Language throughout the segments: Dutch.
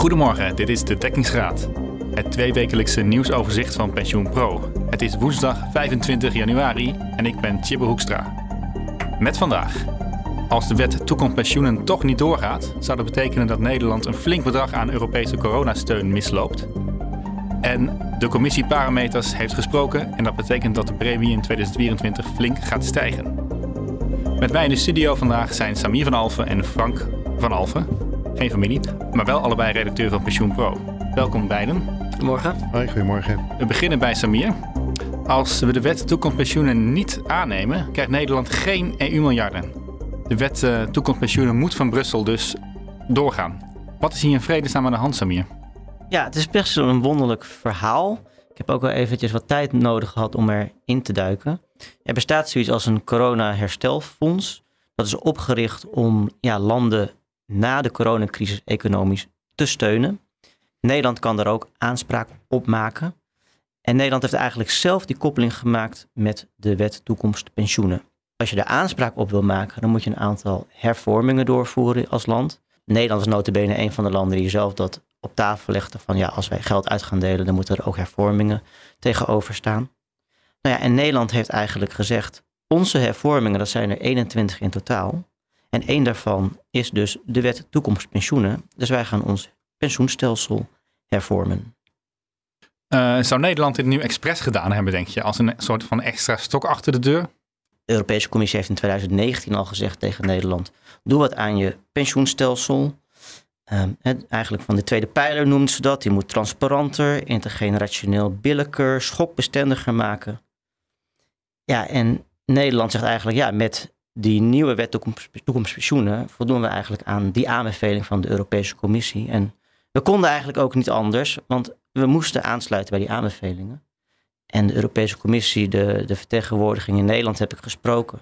Goedemorgen, dit is de Dekkingsraad. Het tweewekelijkse nieuwsoverzicht van Pensioen Pro. Het is woensdag 25 januari en ik ben Tjibbe Hoekstra. Met vandaag. Als de wet toekomst pensioenen toch niet doorgaat, zou dat betekenen dat Nederland een flink bedrag aan Europese coronasteun misloopt. En de commissie Parameters heeft gesproken en dat betekent dat de premie in 2024 flink gaat stijgen. Met mij in de studio vandaag zijn Samir van Alfen en Frank van Alfen. Geen familie, maar wel allebei redacteur van Pensioen Pro. Welkom beiden. Goedemorgen. Hoi, goedemorgen. We beginnen bij Samir. Als we de wet toekomstpensioenen niet aannemen, krijgt Nederland geen EU-miljarden. De wet uh, toekomstpensioenen moet van Brussel dus doorgaan. Wat is hier in vredesnaam aan de hand, Samir? Ja, het is best een wonderlijk verhaal. Ik heb ook wel eventjes wat tijd nodig gehad om erin te duiken. Er bestaat zoiets als een corona-herstelfonds. Dat is opgericht om ja, landen na de coronacrisis economisch te steunen. Nederland kan daar ook aanspraak op maken. En Nederland heeft eigenlijk zelf die koppeling gemaakt met de wet toekomst pensioenen. Als je daar aanspraak op wil maken, dan moet je een aantal hervormingen doorvoeren als land. Nederland is notabene een van de landen die zelf dat op tafel legde van ja, als wij geld uit gaan delen, dan moeten er ook hervormingen tegenover staan. Nou ja, en Nederland heeft eigenlijk gezegd, onze hervormingen, dat zijn er 21 in totaal. En één daarvan is dus de wet toekomstpensioenen. Dus wij gaan ons pensioenstelsel hervormen. Uh, zou Nederland dit nu expres gedaan hebben, denk je, als een soort van extra stok achter de deur? De Europese Commissie heeft in 2019 al gezegd tegen Nederland: doe wat aan je pensioenstelsel. Um, eigenlijk van de tweede pijler noemen ze dat. Die moet transparanter, intergenerationeel billijker, schokbestendiger maken. Ja, en Nederland zegt eigenlijk: ja, met die nieuwe wet toekomstpensioenen voldoen we eigenlijk aan die aanbeveling van de Europese Commissie. En we konden eigenlijk ook niet anders, want we moesten aansluiten bij die aanbevelingen. En de Europese Commissie, de, de vertegenwoordiging in Nederland heb ik gesproken.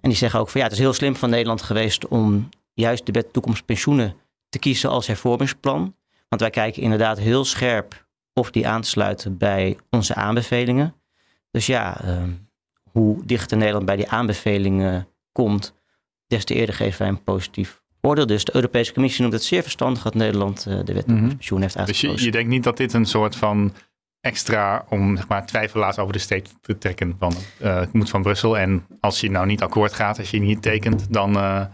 En die zeggen ook van ja, het is heel slim van Nederland geweest om juist de wet toekomstpensioenen te kiezen als hervormingsplan. Want wij kijken inderdaad heel scherp of die aansluiten bij onze aanbevelingen. Dus ja, uh, hoe dichter Nederland bij die aanbevelingen komt, des te eerder geven wij een positief oordeel. Dus de Europese Commissie noemt het zeer verstandig dat Nederland uh, de wet mm -hmm. pensioen heeft uitgekozen. Dus je, je denkt niet dat dit een soort van extra om zeg maar, twijfelaars over de steek te trekken van uh, het moet van Brussel. En als je nou niet akkoord gaat, als je niet tekent, dan, uh,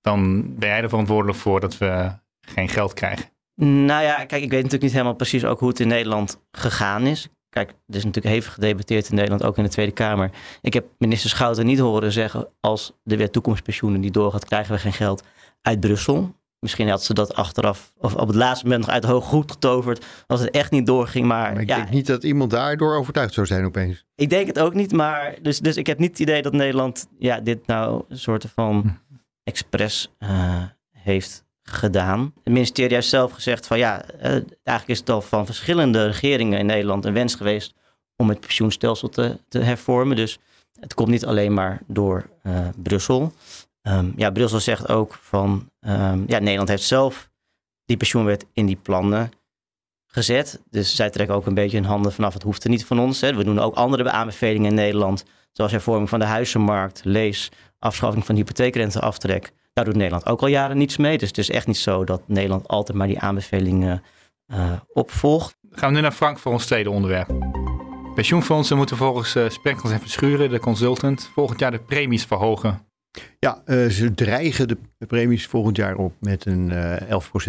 dan ben jij er verantwoordelijk voor dat we geen geld krijgen. Nou ja, kijk, ik weet natuurlijk niet helemaal precies ook hoe het in Nederland gegaan is. Kijk, er is natuurlijk hevig gedebatteerd in Nederland, ook in de Tweede Kamer. Ik heb minister Schouten niet horen zeggen, als de wet toekomstpensioenen niet doorgaat, krijgen we geen geld uit Brussel. Misschien had ze dat achteraf of op het laatste moment nog uit de hoog goed getoverd. Als het echt niet doorging. Maar, maar ik ja, denk niet dat iemand daardoor overtuigd zou zijn opeens. Ik denk het ook niet. Maar dus, dus ik heb niet het idee dat Nederland ja, dit nou een soort van expres uh, heeft gedaan. Het ministerie heeft zelf gezegd van ja, uh, eigenlijk is het al van verschillende regeringen in Nederland een wens geweest om het pensioenstelsel te, te hervormen. Dus het komt niet alleen maar door uh, Brussel. Um, ja, Brussel zegt ook van, um, ja, Nederland heeft zelf die pensioenwet in die plannen gezet. Dus zij trekken ook een beetje hun handen vanaf, het hoeft er niet van ons. Hè. We doen ook andere aanbevelingen in Nederland, zoals hervorming van de huizenmarkt, lees, afschaffing van hypotheekrenteaftrek. Daar doet Nederland ook al jaren niets mee. Dus het is echt niet zo dat Nederland altijd maar die aanbevelingen uh, opvolgt. Gaan we nu naar Frank voor ons tweede onderwerp. Pensioenfondsen moeten volgens uh, Sprenkels en Verschuren, de consultant, volgend jaar de premies verhogen. Ja, uh, ze dreigen de premies volgend jaar op met een uh,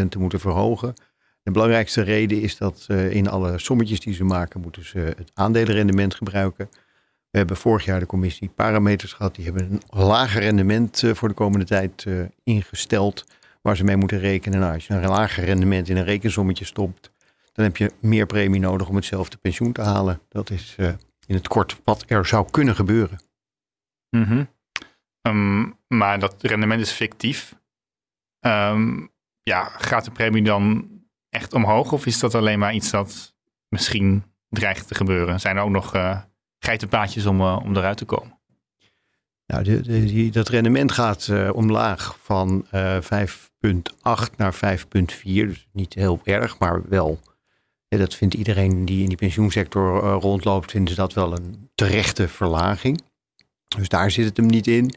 11% te moeten verhogen. De belangrijkste reden is dat uh, in alle sommetjes die ze maken, moeten ze het aandelenrendement gebruiken. We hebben vorig jaar de commissie parameters gehad. Die hebben een lager rendement uh, voor de komende tijd uh, ingesteld. Waar ze mee moeten rekenen. Nou, als je een lager rendement in een rekensommetje stopt. dan heb je meer premie nodig om hetzelfde pensioen te halen. Dat is uh, in het kort wat er zou kunnen gebeuren. -hmm. um, maar dat rendement is fictief. Um, ja, gaat de premie dan echt omhoog? Of is dat alleen maar iets dat misschien dreigt te gebeuren? Zijn er ook nog geitenpaadjes om, uh, om eruit te komen? Nou, de, de, dat rendement gaat uh, omlaag van uh, 5,8 naar 5,4. Dus niet heel erg, maar wel. Dat vindt iedereen die in die pensioensector rondloopt, vinden ze dat wel een terechte verlaging. Dus daar zit het hem niet in.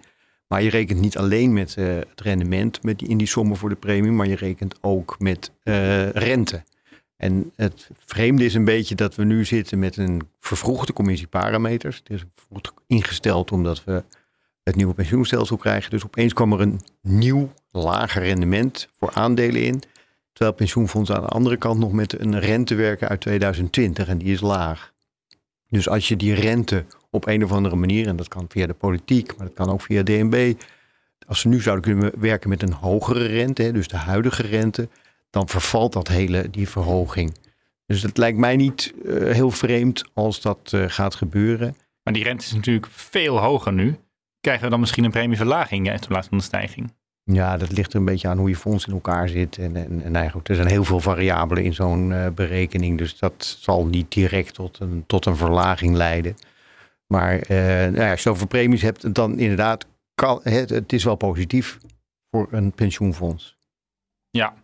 Maar je rekent niet alleen met het rendement met die, in die sommen voor de premie, maar je rekent ook met rente. En het vreemde is een beetje dat we nu zitten met een vervroegde commissie parameters. Het is ingesteld omdat we het nieuwe pensioenstelsel krijgen. Dus opeens kwam er een nieuw lager rendement voor aandelen in. Terwijl pensioenfondsen aan de andere kant nog met een rente werken uit 2020 en die is laag. Dus als je die rente op een of andere manier, en dat kan via de politiek, maar dat kan ook via DNB, als ze nu zouden kunnen werken met een hogere rente, dus de huidige rente, dan vervalt dat hele, die verhoging. Dus het lijkt mij niet uh, heel vreemd als dat uh, gaat gebeuren. Maar die rente is natuurlijk veel hoger nu. Krijgen we dan misschien een premieverlaging in plaats van een stijging? Ja, dat ligt er een beetje aan hoe je fonds in elkaar zit. En, en, en eigenlijk, er zijn heel veel variabelen in zo'n uh, berekening. Dus dat zal niet direct tot een, tot een verlaging leiden. Maar nou ja, als je over premies hebt, dan inderdaad, kan, het, het is wel positief voor een pensioenfonds. Ja,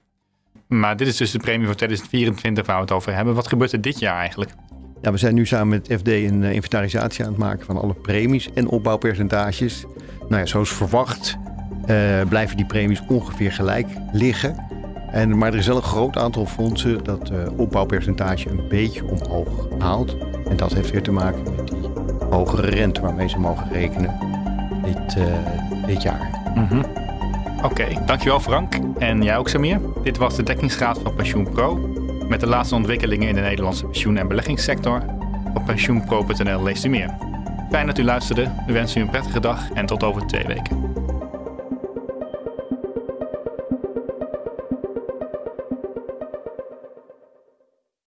maar dit is dus de premie voor 2024 waar we het over hebben. Wat gebeurt er dit jaar eigenlijk? Ja, we zijn nu samen met FD een uh, inventarisatie aan het maken van alle premies en opbouwpercentages. Nou ja, zoals verwacht uh, blijven die premies ongeveer gelijk liggen. En, maar er is wel een groot aantal fondsen dat uh, opbouwpercentage een beetje omhoog haalt. En dat heeft weer te maken met die hogere rente waarmee ze mogen rekenen dit, uh, dit jaar. Mm -hmm. Oké, dankjewel Frank. En jij ook Samir. Dit was de dekkingsgraad van Pensioen Pro. Met de laatste ontwikkelingen in de Nederlandse pensioen- en beleggingssector. Op pensioenpro.nl leest u meer. Fijn dat u luisterde. We wensen u een prettige dag en tot over twee weken.